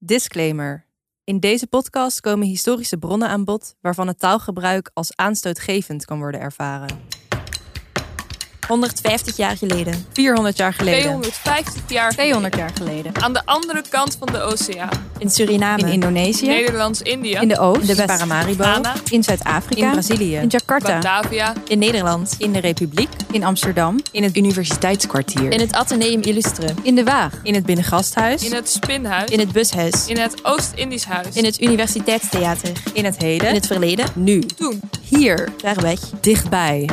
Disclaimer. In deze podcast komen historische bronnen aan bod waarvan het taalgebruik als aanstootgevend kan worden ervaren. 150 jaar geleden. 400 jaar geleden. 250 jaar 200 jaar geleden. aan de andere kant van de oceaan. In Suriname. In Indonesië, Nederlands-Indië, in de Oost, In de Paramaribo. Ghana, in Zuid-Afrika, In Brazilië. in Jakarta, Batavia, In Nederland. In de Republiek. in Amsterdam, In het Universiteitskwartier. In het Atheneum Illustre. in de Waag, In het Binnengasthuis. in het Spinhuis, In het Bushuis. in het Oost-Indisch Huis. In het Universiteitstheater. In het heden. In het verleden. Nu. Toen. Hier. Ver weg. Dichtbij.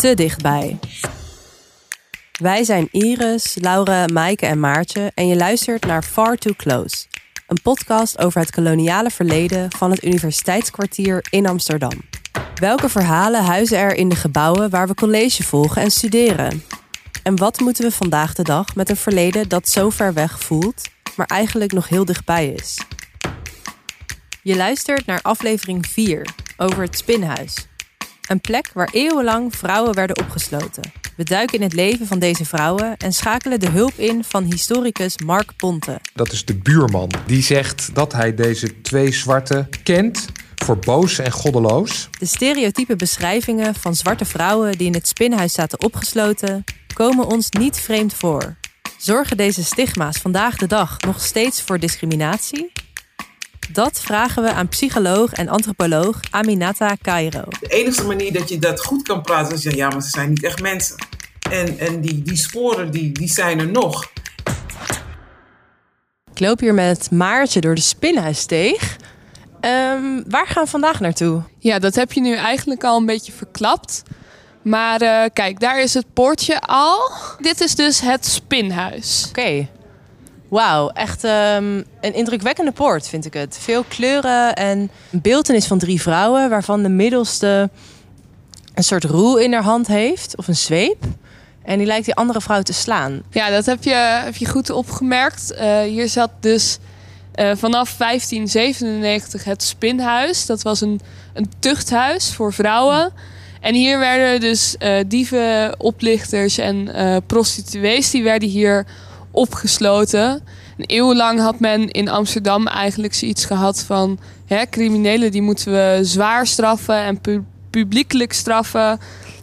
Te dichtbij. Wij zijn Iris, Laura, Maaike en Maartje en je luistert naar Far Too Close. Een podcast over het koloniale verleden van het Universiteitskwartier in Amsterdam. Welke verhalen huizen er in de gebouwen waar we college volgen en studeren? En wat moeten we vandaag de dag met een verleden dat zo ver weg voelt, maar eigenlijk nog heel dichtbij is? Je luistert naar aflevering 4 over het Spinhuis. Een plek waar eeuwenlang vrouwen werden opgesloten. We duiken in het leven van deze vrouwen en schakelen de hulp in van historicus Mark Ponte. Dat is de buurman. Die zegt dat hij deze twee zwarte kent voor boos en goddeloos. De stereotype beschrijvingen van zwarte vrouwen die in het spinhuis zaten opgesloten, komen ons niet vreemd voor. Zorgen deze stigma's vandaag de dag nog steeds voor discriminatie? Dat vragen we aan psycholoog en antropoloog Aminata Cairo. De enige manier dat je dat goed kan praten is, ja, ja maar ze zijn niet echt mensen. En, en die, die sporen, die, die zijn er nog. Ik loop hier met Maartje door de spinhuissteeg. Ehm, waar gaan we vandaag naartoe? Ja, dat heb je nu eigenlijk al een beetje verklapt. Maar eh, kijk, daar is het poortje al. Dit is dus het Spinhuis. Oké. Wauw, echt ehm, een indrukwekkende poort vind ik het. Veel kleuren en een beeltenis van drie vrouwen, waarvan de middelste een soort roe in haar hand heeft, of een zweep. En die lijkt die andere vrouw te slaan. Ja, dat heb je, heb je goed opgemerkt. Eh, hier zat dus eh, vanaf 1597 het Spinhuis. Dat was een, een tuchthuis voor vrouwen. En hier werden dus eh, dieven, oplichters en prostituees... die werden hier opgesloten. En eeuwenlang had men in Amsterdam eigenlijk zoiets gehad van... Hè, criminelen die moeten we zwaar straffen en pu- publiekelijk straffen...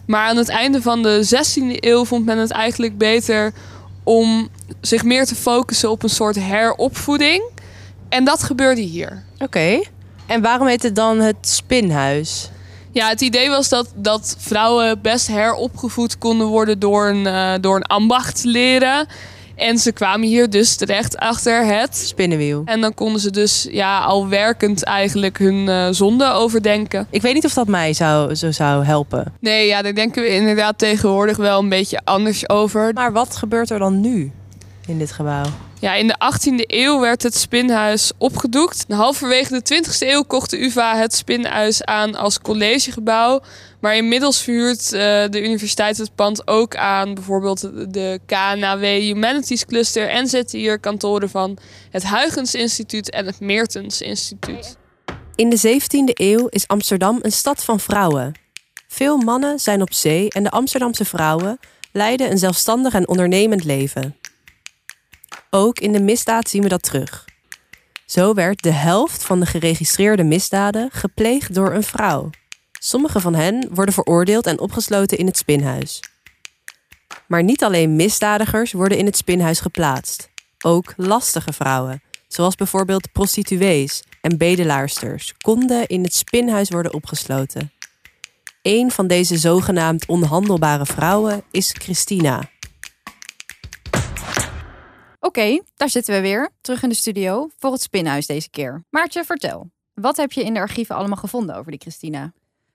Maar aan het einde van de 16e eeuw vond men het eigenlijk beter om zich meer te focussen op een soort heropvoeding. En dat gebeurde hier. Oké. En waarom heet het dan het spinhuis? Ja, het idee was dat, dat vrouwen best heropgevoed konden worden door een, eh, door een ambacht te leren. En ze kwamen hier dus terecht achter het. Spinnenwiel. En dan konden ze dus ja, al werkend eigenlijk hun eh, zonde overdenken. Ik weet niet of dat mij zou, zo zou helpen. Nee, ja, daar denken we inderdaad tegenwoordig wel een beetje anders over. Maar wat gebeurt er dan nu in dit gebouw? Ja, in de 18e eeuw werd het spinhuis opgedoekt. Halverwege de 20e eeuw kocht de UvA het spinhuis aan als collegegebouw. Maar inmiddels verhuurt eh, de universiteit het pand ook aan bijvoorbeeld de KNAW Humanities Cluster. En zetten hier kantoren van het Huygens Instituut en het Meertens Instituut. In de 17e eeuw is Amsterdam een stad van vrouwen. Veel mannen zijn op zee en de Amsterdamse vrouwen leiden een zelfstandig en ondernemend leven. Ook in de misdaad zien we dat terug. Zo werd de helft van de geregistreerde misdaden gepleegd door een vrouw. Sommige van hen worden veroordeeld en opgesloten in het spinhuis. Maar niet alleen misdadigers worden in het spinhuis geplaatst. Ook lastige vrouwen, zoals bijvoorbeeld prostituees en bedelaarsters, konden in het spinhuis worden opgesloten. Een van deze zogenaamd onhandelbare vrouwen is Christina. Oké, daar zitten we weer, terug in de studio, voor het Spinhuis deze keer. Maartje, vertel. Wat heb je in de archieven allemaal gevonden over die Christina?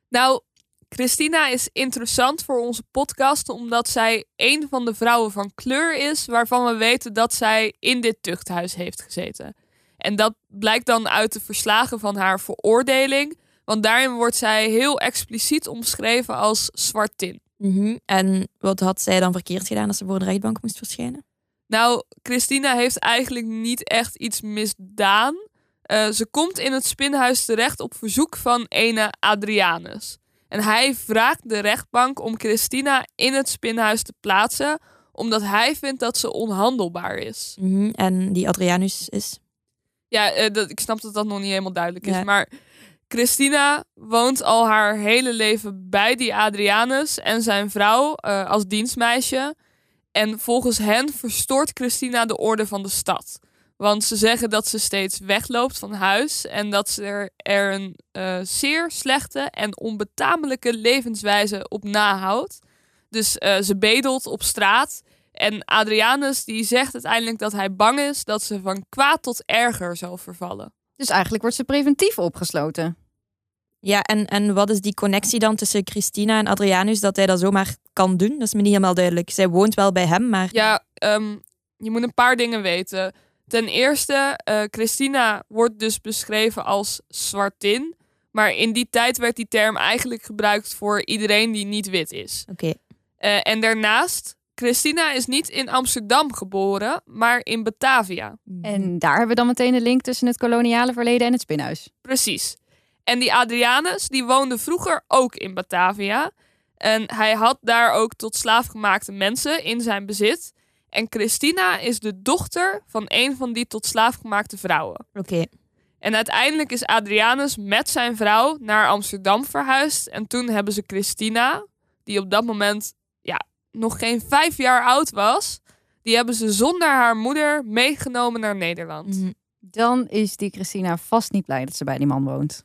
Nou, Christina is interessant voor onze podcast omdat zij een van de vrouwen van kleur is waarvan we weten dat zij in dit tuchthuis heeft gezeten. En dat blijkt dan uit de verslagen van haar veroordeling, want daarin wordt zij heel expliciet omschreven als zwartin. Mhm. En wat had zij dan verkeerd gedaan als ze voor de rechtbank moest verschijnen? Nou, Christina heeft eigenlijk niet echt iets misdaan. Eh, ze komt in het spinhuis terecht op verzoek van ene Adrianus. En hij vraagt de rechtbank om Christina in het spinhuis te plaatsen, omdat hij vindt dat ze onhandelbaar is. Mhm. En die Adrianus is? Ja, eh, dat, ik snap dat dat nog niet helemaal duidelijk is. Ja. Maar Christina woont al haar hele leven bij die Adrianus en zijn vrouw eh, als dienstmeisje. En volgens hen verstoort Christina de orde van de stad. Want ze zeggen dat ze steeds wegloopt van huis en dat ze er, een eh, zeer slechte en onbetamelijke levenswijze op nahoudt. Dus eh, ze bedelt op straat. En Adrianus die zegt uiteindelijk dat hij bang is dat ze van kwaad tot erger zal vervallen. Dus eigenlijk wordt ze preventief opgesloten. Ja, en, en wat is die connectie dan tussen Christina en Adrianus dat hij dat zomaar kan doen? Dat is me niet helemaal duidelijk. Zij woont wel bij hem, maar Ja, ehm, je moet een paar dingen weten. Ten eerste, eh, Christina wordt dus beschreven als zwartin. Maar in die tijd werd die term eigenlijk gebruikt voor iedereen die niet wit is. oké. Eh, en daarnaast, Christina is niet in Amsterdam geboren, maar in Batavia. En daar hebben we dan meteen de link tussen het koloniale verleden en het spinhuis. Precies. En die Adrianus, die woonde vroeger ook in Batavia. En hij had daar ook tot slaafgemaakte mensen in zijn bezit. En Christina is de dochter van een van die tot slaafgemaakte vrouwen. Oké. En uiteindelijk is Adrianus met zijn vrouw naar Amsterdam verhuisd. En toen hebben ze Christina, die op dat moment ja, nog geen vijf jaar oud was, die hebben ze zonder haar moeder meegenomen naar Nederland. Mhm. Dan is die Christina vast niet blij dat ze bij die man woont.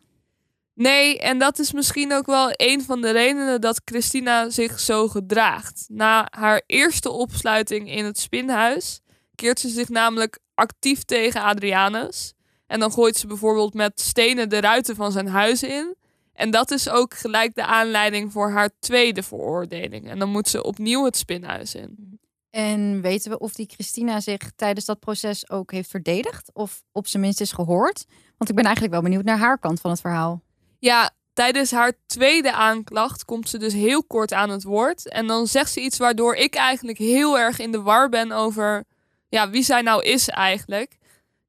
Nee, en dat is misschien ook wel een van de redenen dat Christina zich zo gedraagt. Na haar eerste opsluiting in het spinhuis keert ze zich namelijk actief tegen Adrianus. En dan gooit ze bijvoorbeeld met stenen de ruiten van zijn huis in. En dat is ook gelijk de aanleiding voor haar tweede veroordeling. En dan moet ze opnieuw het spinhuis in. En weten we of die Christina zich tijdens dat proces ook heeft verdedigd? Of op zijn minst is gehoord? Want ik ben eigenlijk wel benieuwd naar haar kant van het verhaal. Ja, tijdens haar tweede aanklacht komt ze dus heel kort aan het woord. En dan zegt ze iets waardoor ik eigenlijk heel erg in de war ben over ja, wie zij nou is eigenlijk.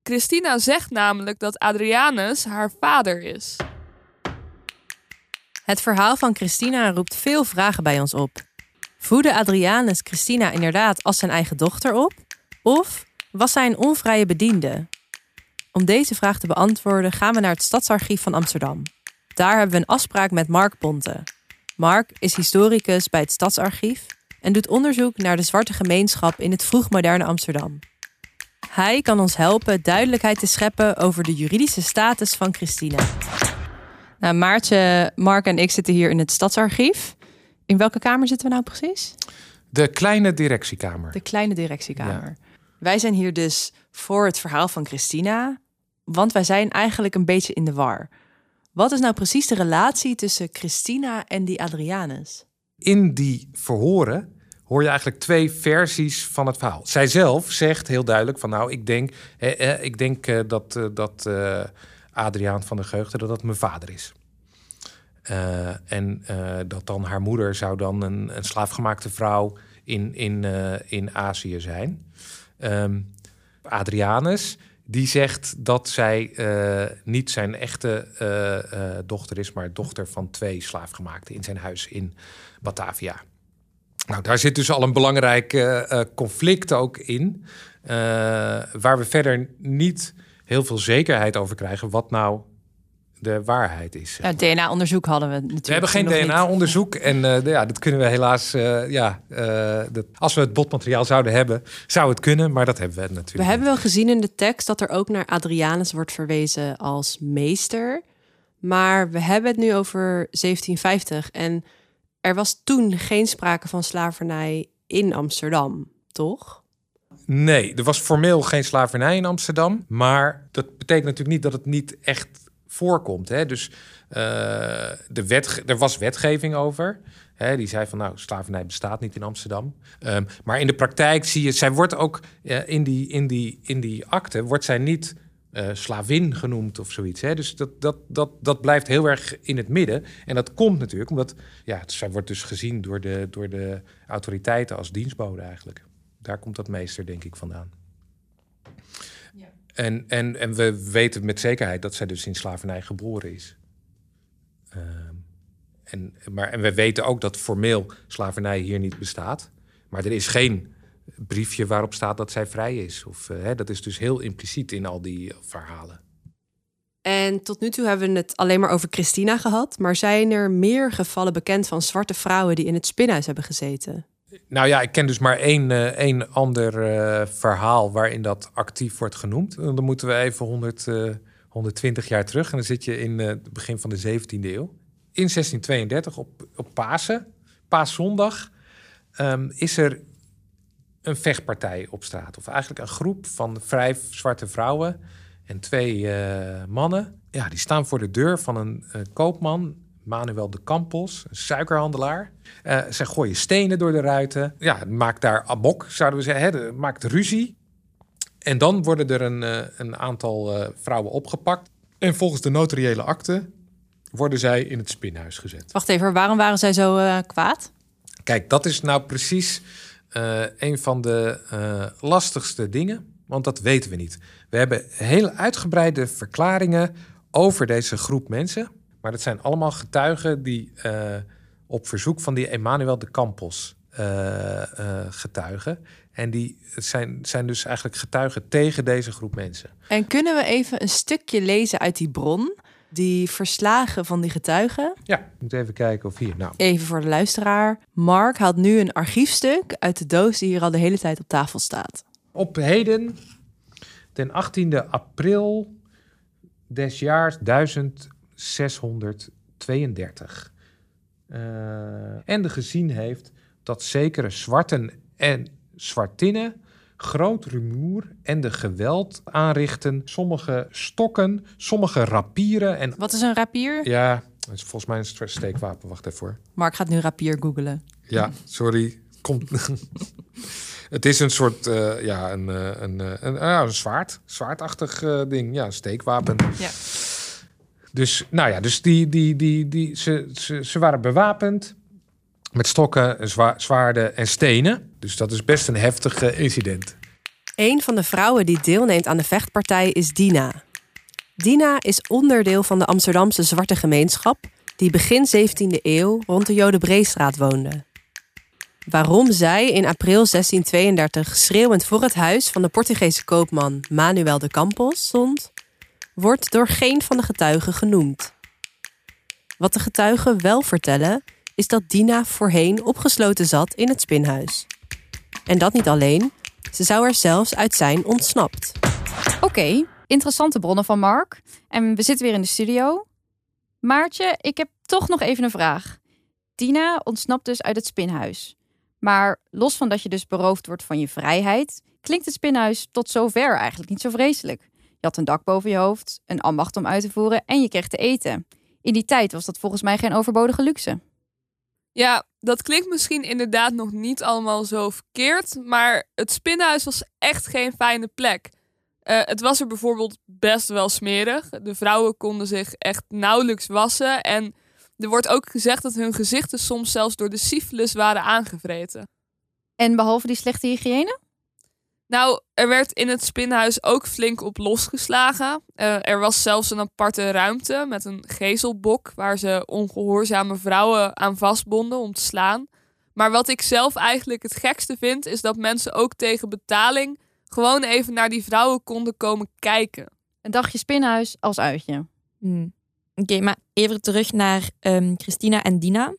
Christina zegt namelijk dat Adrianus haar vader is. Het verhaal van Christina roept veel vragen bij ons op. Voedde Adrianus Christina inderdaad als zijn eigen dochter op? Of was zij een onvrije bediende? Om deze vraag te beantwoorden gaan we naar het Stadsarchief van Amsterdam. Daar hebben we een afspraak met Mark Ponte. Mark is historicus bij het Stadsarchief en doet onderzoek naar de zwarte gemeenschap in het vroegmoderne Amsterdam. Hij kan ons helpen duidelijkheid te scheppen over de juridische status van Christina. Nou, Maartje, Mark en ik zitten hier in het Stadsarchief. In welke kamer zitten we nou precies? De kleine directiekamer. De kleine directiekamer. Wij zijn hier dus voor het verhaal van Christina, want wij zijn eigenlijk een beetje in de war. Wat is nou precies de relatie tussen Christina en die Adrianus? In die verhoren hoor je eigenlijk twee versies van het verhaal. Zij zelf zegt heel duidelijk van nou, ik denk, ik denk eh, dat, eh, dat eh, Adriaan van der Geugde dat dat mijn vader is. Eh, en eh, dat dan haar moeder zou dan een, een slaafgemaakte vrouw in, in, in Azië zijn. Ehm, Adrianus, die zegt dat zij eh, niet zijn echte eh, eh, dochter is, maar dochter van twee slaafgemaakten in zijn huis in Batavia. Nou, daar zit dus al een belangrijk conflict ook in, waar we verder niet heel veel zekerheid over krijgen wat nou de waarheid is. zeg Ja, DNA-onderzoek hadden we natuurlijk. we hebben geen. DNA-onderzoek en eh, ja, dat kunnen we helaas. eh, ja, eh, dat, als we het botmateriaal zouden hebben, zou het kunnen, maar dat hebben we natuurlijk. We hebben wel gezien in de tekst dat er ook naar Adrianus wordt verwezen als meester. Maar we hebben het nu over 1750 en er was toen geen sprake van slavernij in Amsterdam, toch? Nee, er was formeel geen slavernij in Amsterdam. Maar dat betekent natuurlijk niet dat het niet echt voorkomt. Hè? Dus eh, de wet, er was wetgeving over. Hè? Die zei van nou, slavernij bestaat niet in Amsterdam. Ehm, maar in de praktijk zie je, zij wordt ook eh, in, die, in, die, in die akte, wordt zij niet eh, slavin genoemd of zoiets. Hè? Dus dat, dat, dat, dat blijft heel erg in het midden. En dat komt natuurlijk omdat ja, zij wordt dus gezien door de, door de autoriteiten als dienstbode eigenlijk. Daar komt dat meester, denk ik, vandaan. En, en, en we weten met zekerheid dat zij dus in slavernij geboren is. Ehm, en, maar, en we weten ook dat formeel slavernij hier niet bestaat. Maar er is geen briefje waarop staat dat zij vrij is. Of, eh, hè, dat is dus heel impliciet in al die verhalen. En tot nu toe hebben we het alleen maar over Christina gehad. Maar zijn er meer gevallen bekend van zwarte vrouwen die in het spinhuis hebben gezeten? Nou ja, ik ken dus maar één, eh, één ander eh, verhaal waarin dat actief wordt genoemd. En dan moeten we even 100, eh, 120 jaar terug. En dan zit je in eh, het begin van de 17e eeuw. In 1632 op, op Pasen, Paaszondag, ehm, is er een vechtpartij op straat. Of eigenlijk een groep van vijf zwarte vrouwen en twee eh, mannen. Ja, die staan voor de deur van een eh, koopman, Manuel de Campos, een suikerhandelaar. Eh zij gooien stenen door de ruiten. Ja, maakt daar amok, zouden we zeggen. Hè? Maakt ruzie. En dan worden er een, eh, een aantal eh, vrouwen opgepakt. En volgens de notariële akte worden zij in het spinhuis gezet. Wacht even, waarom waren zij zo kwaad? Kijk, dat is nou precies een van de lastigste dingen, want dat weten we niet. We hebben hele uitgebreide verklaringen over deze groep mensen, maar dat zijn allemaal getuigen die eh, op verzoek van die Emmanuel de Campos eh, eh, getuigen. En die zijn, zijn dus eigenlijk getuigen tegen deze groep mensen. En kunnen we even een stukje lezen uit die bron? Die verslagen van die getuigen. Ja, ik moet even kijken of hier. Nou, Even voor de luisteraar. Mark haalt nu een archiefstuk uit de doos die hier al de hele tijd op tafel staat. Op heden, ten 18e april des jaars 1632. eh, en de gezien heeft dat zekere zwarten en zwartinnen groot rumoer en de geweld aanrichten. Sommige stokken, sommige rapieren en... Wat is een rapier? Ja, dat is volgens mij een st- steekwapen. Wacht even hoor. Mark gaat nu rapier googelen. Ja, sorry. Komt. het is een soort, eh, ja, een, eh, een, een, ja, een zwaard. Zwaardachtig ding. Ja, een steekwapen. Ja. Dus, nou ja, dus die, die, die, die, ze, ze, ze waren bewapend met stokken, zwa zwaarden en stenen. Dus dat is best een heftig incident. Een van de vrouwen die deelneemt aan de vechtpartij is Dina. Dina is onderdeel van de Amsterdamse zwarte gemeenschap die begin 17e eeuw rond de Jodenbreestraat woonde. Waarom zij in april 1632 schreeuwend voor het huis van de Portugese koopman Manuel de Campos stond, wordt door geen van de getuigen genoemd. Wat de getuigen wel vertellen, is dat Dina voorheen opgesloten zat in het spinhuis. En dat niet alleen, ze zou er zelfs uit zijn ontsnapt. Oké, interessante bronnen van Mark. En we zitten weer in de studio. Maartje, ik heb toch nog even een vraag. Tina ontsnapt dus uit het spinhuis. Maar los van dat je dus beroofd wordt van je vrijheid, klinkt het spinhuis tot zover eigenlijk niet zo vreselijk. Je had een dak boven je hoofd, een ambacht om uit te voeren en je kreeg te eten. In die tijd was dat volgens mij geen overbodige luxe. Ja, dat klinkt misschien inderdaad nog niet allemaal zo verkeerd, maar het spinnenhuis was echt geen fijne plek. Eh, het was er bijvoorbeeld best wel smerig. De vrouwen konden zich echt nauwelijks wassen en er wordt ook gezegd dat hun gezichten soms zelfs door de syfilis waren aangevreten. En behalve die slechte hygiëne? Nou, er werd in het spinhuis ook flink op losgeslagen. Eh, er was zelfs een aparte ruimte met een gezelbok waar ze ongehoorzame vrouwen aan vastbonden om te slaan. Maar wat ik zelf eigenlijk het gekste vind, is dat mensen ook tegen betaling gewoon even naar die vrouwen konden komen kijken. Een dagje spinhuis als uitje. Hmm. Oké, maar even terug naar ehm, Christina en Dina.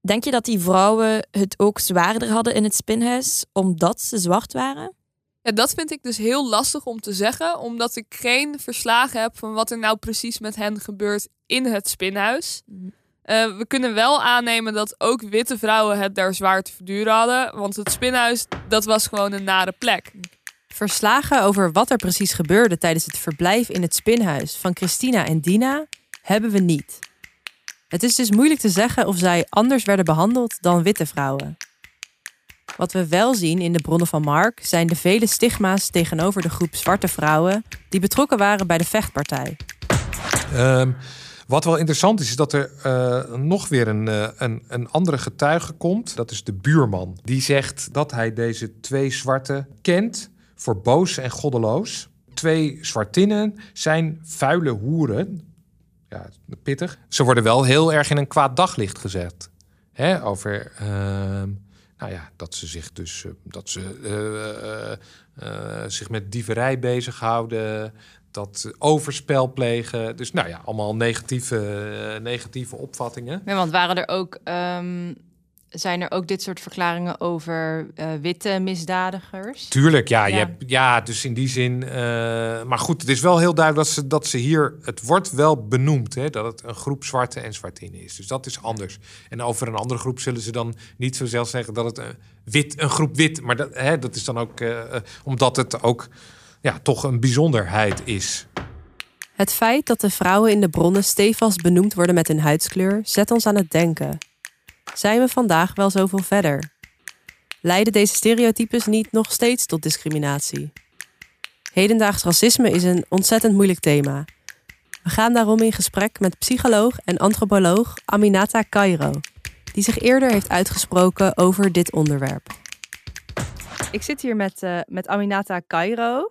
Denk je dat die vrouwen het ook zwaarder hadden in het spinhuis omdat ze zwart waren? Ja, dat vind ik dus heel lastig om te zeggen, omdat ik geen verslagen heb van wat er nou precies met hen gebeurt in het spinhuis. Mhm. Eh, we kunnen wel aannemen dat ook witte vrouwen het daar zwaar te verduren hadden, want het spinhuis dat was gewoon een nare plek. Verslagen over wat er precies gebeurde tijdens het verblijf in het spinhuis van Christina en Dina hebben we niet. Het is dus moeilijk te zeggen of zij anders werden behandeld dan witte vrouwen. Wat we wel zien in de bronnen van Mark zijn de vele stigma's tegenover de groep zwarte vrouwen die betrokken waren bij de vechtpartij. Ehm, wat wel interessant is, is dat er eh, nog weer een, eh, een, een andere getuige komt. Dat is de buurman. Die zegt dat hij deze twee zwarte kent voor boos en goddeloos. Twee zwartinnen zijn vuile hoeren. Ja, pittig. Ze worden wel heel erg in een kwaad daglicht gezet. Hè, over, ehm, nou ja, dat ze zich dus eh, dat ze, eh, eh, zich met dieverij bezighouden, dat overspel plegen. Dus nou ja, allemaal negatieve, negatieve opvattingen. Ja, want waren er ook, ehm, zijn er ook dit soort verklaringen over eh, witte misdadigers? Tuurlijk, ja. Ja. Je hebt, ja, dus in die zin. eh, maar goed, het is wel heel duidelijk dat ze, dat ze hier. Het wordt wel benoemd hè, dat het een groep zwarte en zwartinnen is. Dus dat is anders. En over een andere groep zullen ze dan niet zo zelf zeggen dat het een, wit, een groep wit. Maar dat, hè, dat is dan ook eh, omdat het ook ja, toch een bijzonderheid is. Het feit dat de vrouwen in de bronnen stevast benoemd worden met hun huidskleur zet ons aan het denken. Zijn we vandaag wel zoveel verder? Leiden deze stereotypes niet nog steeds tot discriminatie? Hedendaags racisme is een ontzettend moeilijk thema. We gaan daarom in gesprek met psycholoog en antropoloog Aminata Cairo, die zich eerder heeft uitgesproken over dit onderwerp. Ik zit hier met, eh, met Aminata Cairo.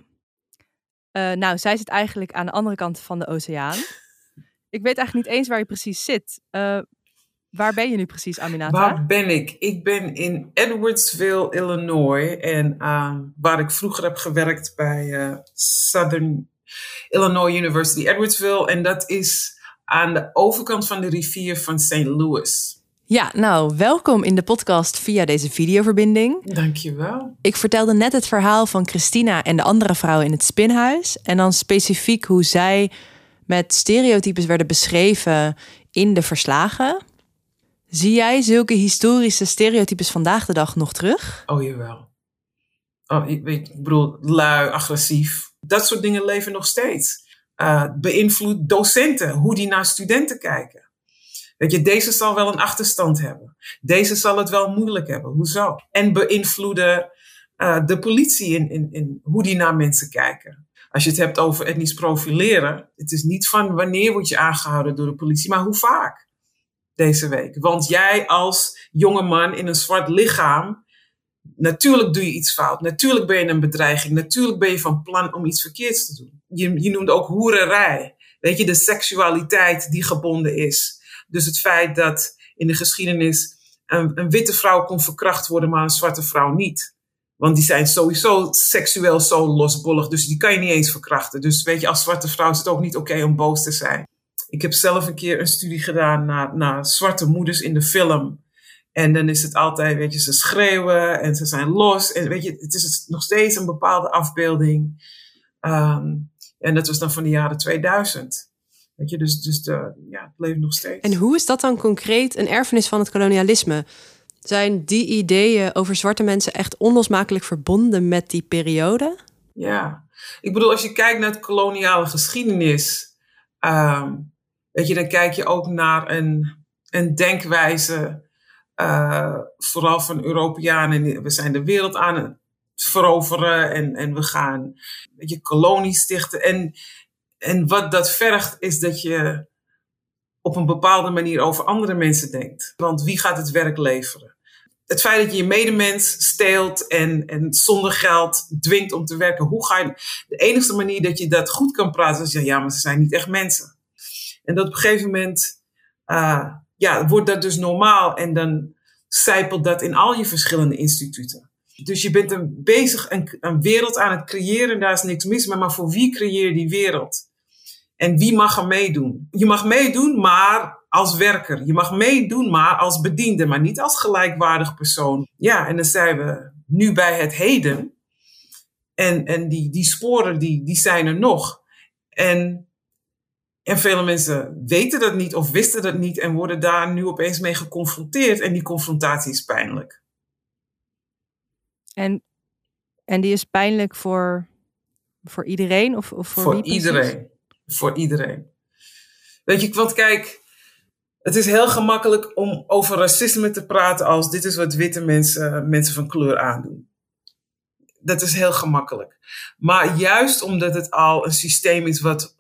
Eh, nou, zij zit eigenlijk aan de andere kant van de oceaan. Ik weet eigenlijk niet eens waar je precies zit. Eh, waar ben je nu precies, Aminata? Waar ben ik? Ik ben in Edwardsville, Illinois. En uh, waar ik vroeger heb gewerkt bij uh, Southern Illinois University Edwardsville. En dat is aan de overkant van de rivier van St. Louis. Ja, nou, welkom in de podcast via deze videoverbinding. Dankjewel. Ik vertelde net het verhaal van Christina en de andere vrouwen in het spinhuis. En dan specifiek hoe zij met stereotypes werden beschreven in de verslagen. Zie jij zulke historische stereotypes vandaag de dag nog terug? Oh, jawel. Oh, ik, ik bedoel, lui, agressief. Dat soort dingen leven nog steeds. Uh, beïnvloedt docenten, hoe die naar studenten kijken. Weet je, deze zal wel een achterstand hebben. Deze zal het wel moeilijk hebben. Hoezo? En beïnvloeden uh, de politie in, in, in hoe die naar mensen kijken. Als je het hebt over etnisch profileren, het is niet van wanneer word je aangehouden door de politie, maar hoe vaak deze week. Want jij als jonge man in een zwart lichaam, natuurlijk doe je iets fout. Natuurlijk ben je een bedreiging. Natuurlijk ben je van plan om iets verkeerds te doen. Je, je noemde ook hoererij. Weet je, de seksualiteit die gebonden is. Dus het feit dat in de geschiedenis een, een, witte vrouw kon verkracht worden, maar een zwarte vrouw niet. Want die zijn sowieso seksueel zo losbollig, dus die kan je niet eens verkrachten. Dus weet je, als zwarte vrouw is het ook niet oké om boos te zijn. Ik heb zelf een keer een studie gedaan naar, naar zwarte moeders in de film. En dan is het altijd, weet je, ze schreeuwen en ze zijn los. En weet je, het is nog steeds een bepaalde afbeelding. Um, en dat was dan van de jaren 2000. Weet je, dus, dus de, ja, het leeft nog steeds. En hoe is dat dan concreet een erfenis van het kolonialisme? Zijn die ideeën over zwarte mensen echt onlosmakelijk verbonden met die periode? Ja, ik bedoel, als je kijkt naar de koloniale geschiedenis, um, weet je, dan kijk je ook naar een, een denkwijze, uh, vooral van Europeanen. We zijn de wereld aan het veroveren en, en we gaan, weet je, kolonies stichten. En en wat dat vergt, is dat je op een bepaalde manier over andere mensen denkt. Want wie gaat het werk leveren? Het feit dat je je medemens steelt en, en zonder geld dwingt om te werken. Hoe ga je. De enige manier dat je dat goed kan praten is: ja maar ze zijn niet echt mensen. En dat op een gegeven moment. Uh, ja, wordt dat dus normaal. En dan zijpelt dat in al je verschillende instituten. Dus je bent een, bezig een, een wereld aan het creëren. Daar is niks mis mee. Maar voor wie creëer je die wereld? En wie mag er meedoen? Je mag meedoen, maar als werker. Je mag meedoen, maar als bediende, maar niet als gelijkwaardig persoon. Ja, en dan zijn we nu bij het heden. En, en die, die sporen, die, die zijn er nog. En, en vele mensen weten dat niet of wisten dat niet en worden daar nu opeens mee geconfronteerd. En die confrontatie is pijnlijk. En, en die is pijnlijk voor, voor iedereen? Of, of voor, voor iedereen voor iedereen. Weet je, want kijk, het is heel gemakkelijk om over racisme te praten als dit is wat witte mensen, mensen van kleur aandoen. Dat is heel gemakkelijk. Maar juist omdat het al een systeem is wat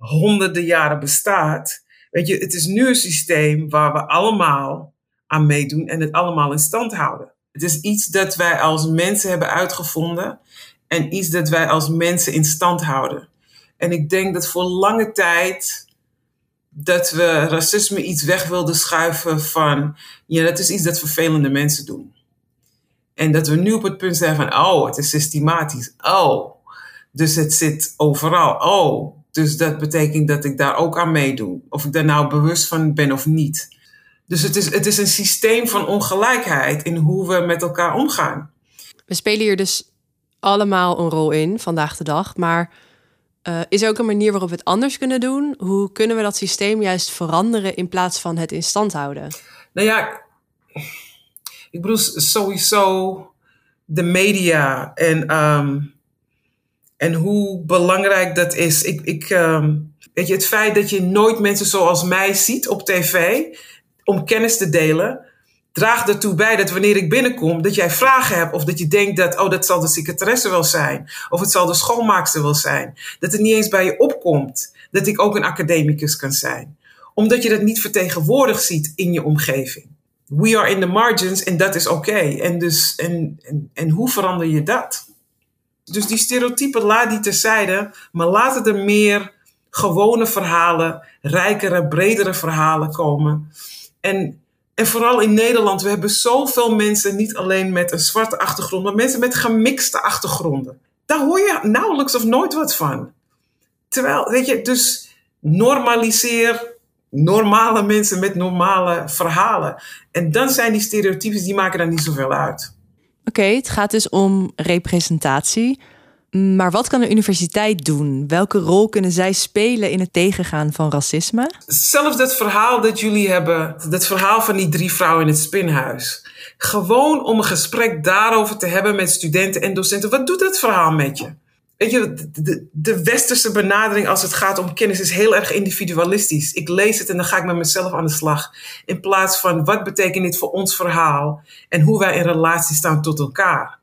honderden jaren bestaat, weet je, het is nu een systeem waar we allemaal aan meedoen en het allemaal in stand houden. Het is iets dat wij als mensen hebben uitgevonden en iets dat wij als mensen in stand houden. En ik denk dat voor lange tijd dat we racisme iets weg wilden schuiven van, ja, dat is iets dat vervelende mensen doen. En dat we nu op het punt zijn van, oh, het is systematisch. Oh, dus het zit overal. Oh, dus dat betekent dat ik daar ook aan meedoe. Of ik daar nou bewust van ben of niet. Dus het is, het is een systeem van ongelijkheid in hoe we met elkaar omgaan. We spelen hier dus allemaal een rol in vandaag de dag. Maar uh, is er ook een manier waarop we het anders kunnen doen? Hoe kunnen we dat systeem juist veranderen in plaats van het in stand houden? Nou ja, ik bedoel sowieso de media en, um, en hoe belangrijk dat is. Ik, ik, um, weet je, het feit dat je nooit mensen zoals mij ziet op tv om kennis te delen, draagt ertoe bij dat wanneer ik binnenkom, dat jij vragen hebt of dat je denkt dat, oh, dat zal de secretaresse wel zijn of het zal de schoonmaakster wel zijn. Dat het niet eens bij je opkomt dat ik ook een academicus kan zijn. Omdat je dat niet vertegenwoordigd ziet in je omgeving. We are in the margins en dat is oké. En, dus, en, en hoe verander je dat? Dus die stereotypen laat die terzijde, maar laten er meer gewone verhalen, rijkere, bredere verhalen komen. En, en vooral in Nederland, we hebben zoveel mensen, niet alleen met een zwarte achtergrond, maar mensen met gemixte achtergronden. Daar hoor je nauwelijks of nooit wat van. Terwijl, weet je, dus normaliseer normale mensen met normale verhalen. En dan zijn die stereotypes, die maken dan niet zoveel uit. Oké, het gaat dus om representatie. Maar wat kan een universiteit doen? Welke rol kunnen zij spelen in het tegengaan van racisme? Zelfs dat verhaal dat jullie hebben, dat verhaal van die drie vrouwen in het spinhuis. Gewoon om een gesprek daarover te hebben met studenten en docenten. Wat doet dat verhaal met je? Weet je, de, de, westerse benadering als het gaat om kennis is heel erg individualistisch. Ik lees het en dan ga ik met mezelf aan de slag. In plaats van wat betekent dit voor ons verhaal en hoe wij in relatie staan tot elkaar.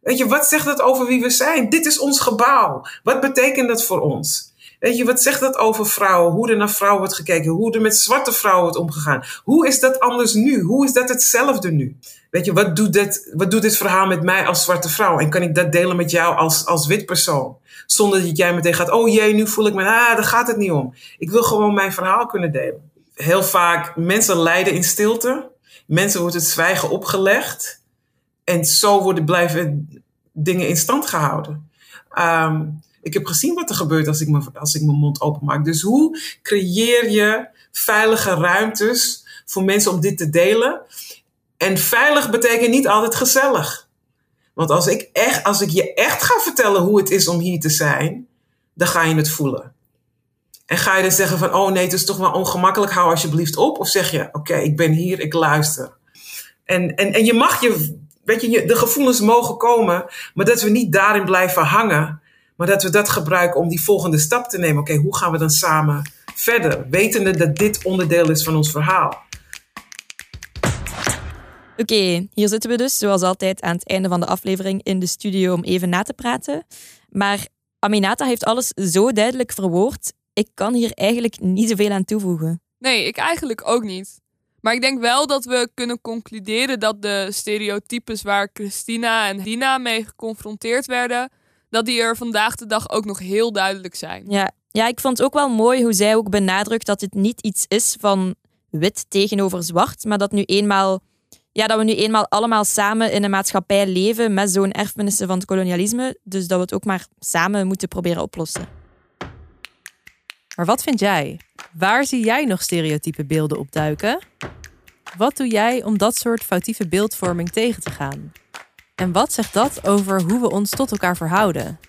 Weet je, wat zegt dat over wie we zijn? Dit is ons gebouw. Wat betekent dat voor ons? Weet je, wat zegt dat over vrouwen? Hoe er naar vrouwen wordt gekeken? Hoe er met zwarte vrouwen wordt omgegaan? Hoe is dat anders nu? Hoe is dat hetzelfde nu? Weet je, wat doet dit, wat doet dit verhaal met mij als zwarte vrouw? En kan ik dat delen met jou als, als wit persoon? Zonder dat jij meteen gaat, oh jee, nu voel ik me, ah, daar gaat het niet om. Ik wil gewoon mijn verhaal kunnen delen. Heel vaak, mensen lijden in stilte. Mensen wordt het zwijgen opgelegd. En zo worden blijven dingen in stand gehouden. Um, ik heb gezien wat er gebeurt als ik, me, als ik mijn mond openmaak. Dus hoe creëer je veilige ruimtes voor mensen om dit te delen? En veilig betekent niet altijd gezellig. Want als ik, echt, als ik je echt ga vertellen hoe het is om hier te zijn, dan ga je het voelen. En ga je dan zeggen van, oh nee, het is toch wel ongemakkelijk, hou alsjeblieft op. Of zeg je, oké, ik ben hier, ik luister. En, en, en je mag je, weet je, de gevoelens mogen komen, maar dat we niet daarin blijven hangen. Maar dat we dat gebruiken om die volgende stap te nemen. Oké, hoe gaan we dan samen verder? Wetende dat dit onderdeel is van ons verhaal. Oké, hier zitten we dus, zoals altijd, aan het einde van de aflevering in de studio om even na te praten. Maar Aminata heeft alles zo duidelijk verwoord. Ik kan hier eigenlijk niet zoveel aan toevoegen. Nee, ik eigenlijk ook niet. Maar ik denk wel dat we kunnen concluderen dat de stereotypes waar Christina en Dina mee geconfronteerd werden, dat die er vandaag de dag ook nog heel duidelijk zijn. Ja. ja, ik vond het ook wel mooi hoe zij ook benadrukt dat het niet iets is van wit tegenover zwart, maar dat nu eenmaal ja, dat we nu eenmaal allemaal samen in een maatschappij leven met zo'n erfenissen van het kolonialisme. Dus dat we het ook maar samen moeten proberen oplossen. Maar wat vind jij? Waar zie jij nog stereotype beelden opduiken? Wat doe jij om dat soort foutieve beeldvorming tegen te gaan? En wat zegt dat over hoe we ons tot elkaar verhouden?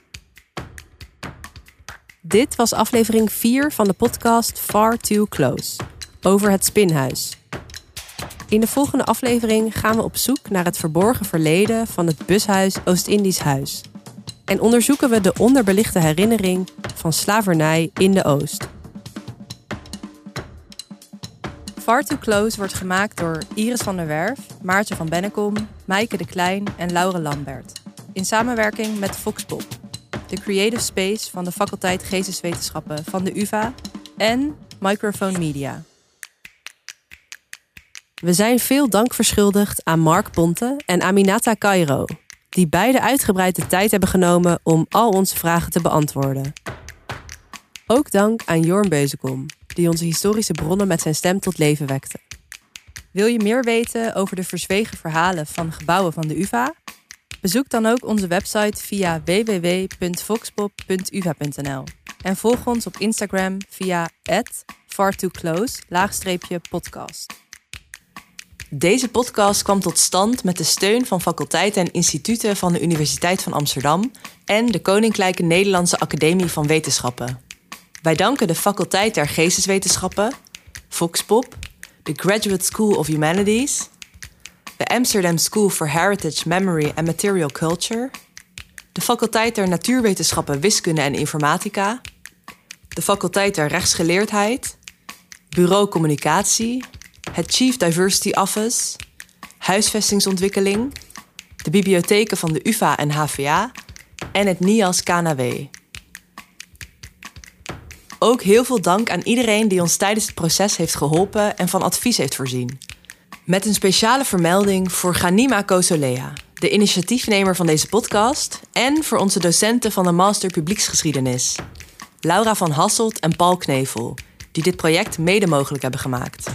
Dit was aflevering 4 van de podcast Far Too Close over het Spinhuis. In de volgende aflevering gaan we op zoek naar het verborgen verleden van het bushuis Oost-Indisch Huis. En onderzoeken we de onderbelichte herinnering van slavernij in de Oost. Far Too Close wordt gemaakt door Iris van der Werf, Maartje van Bennekom, Maaike de Klein en Laure Lambert. In samenwerking met Foxpop, de creative space van de faculteit Geesteswetenschappen van de UvA en Microphone Media. We zijn veel dank verschuldigd aan Mark Ponte en Aminata Cairo, die beide uitgebreid de tijd hebben genomen om al onze vragen te beantwoorden. Ook dank aan Jorn Beuzekom, die onze historische bronnen met zijn stem tot leven wekte. Wil je meer weten over de verzwegen verhalen van gebouwen van de UvA? Bezoek dan ook onze website via www.voxpop.uva.nl en volg ons op Instagram via fartooclose-podcast. Deze podcast kwam tot stand met de steun van faculteiten en instituten van de Universiteit van Amsterdam en de Koninklijke Nederlandse Academie van Wetenschappen. Wij danken de Faculteit der Geesteswetenschappen, Voxpop, de Graduate School of Humanities, de Amsterdam School for Heritage, Memory and Material Culture, de Faculteit der Natuurwetenschappen, Wiskunde en Informatica, de Faculteit der Rechtsgeleerdheid, Bureau Communicatie, het Chief Diversity Office, Huisvestingsontwikkeling, de bibliotheken van de UvA en HVA en het NIAS KNW. Ook heel veel dank aan iedereen die ons tijdens het proces heeft geholpen en van advies heeft voorzien. Met een speciale vermelding voor Ganima Kosolea, de initiatiefnemer van deze podcast, en voor onze docenten van de Master Publieksgeschiedenis, Laura van Hasselt en Paul Knevel, die dit project mede mogelijk hebben gemaakt.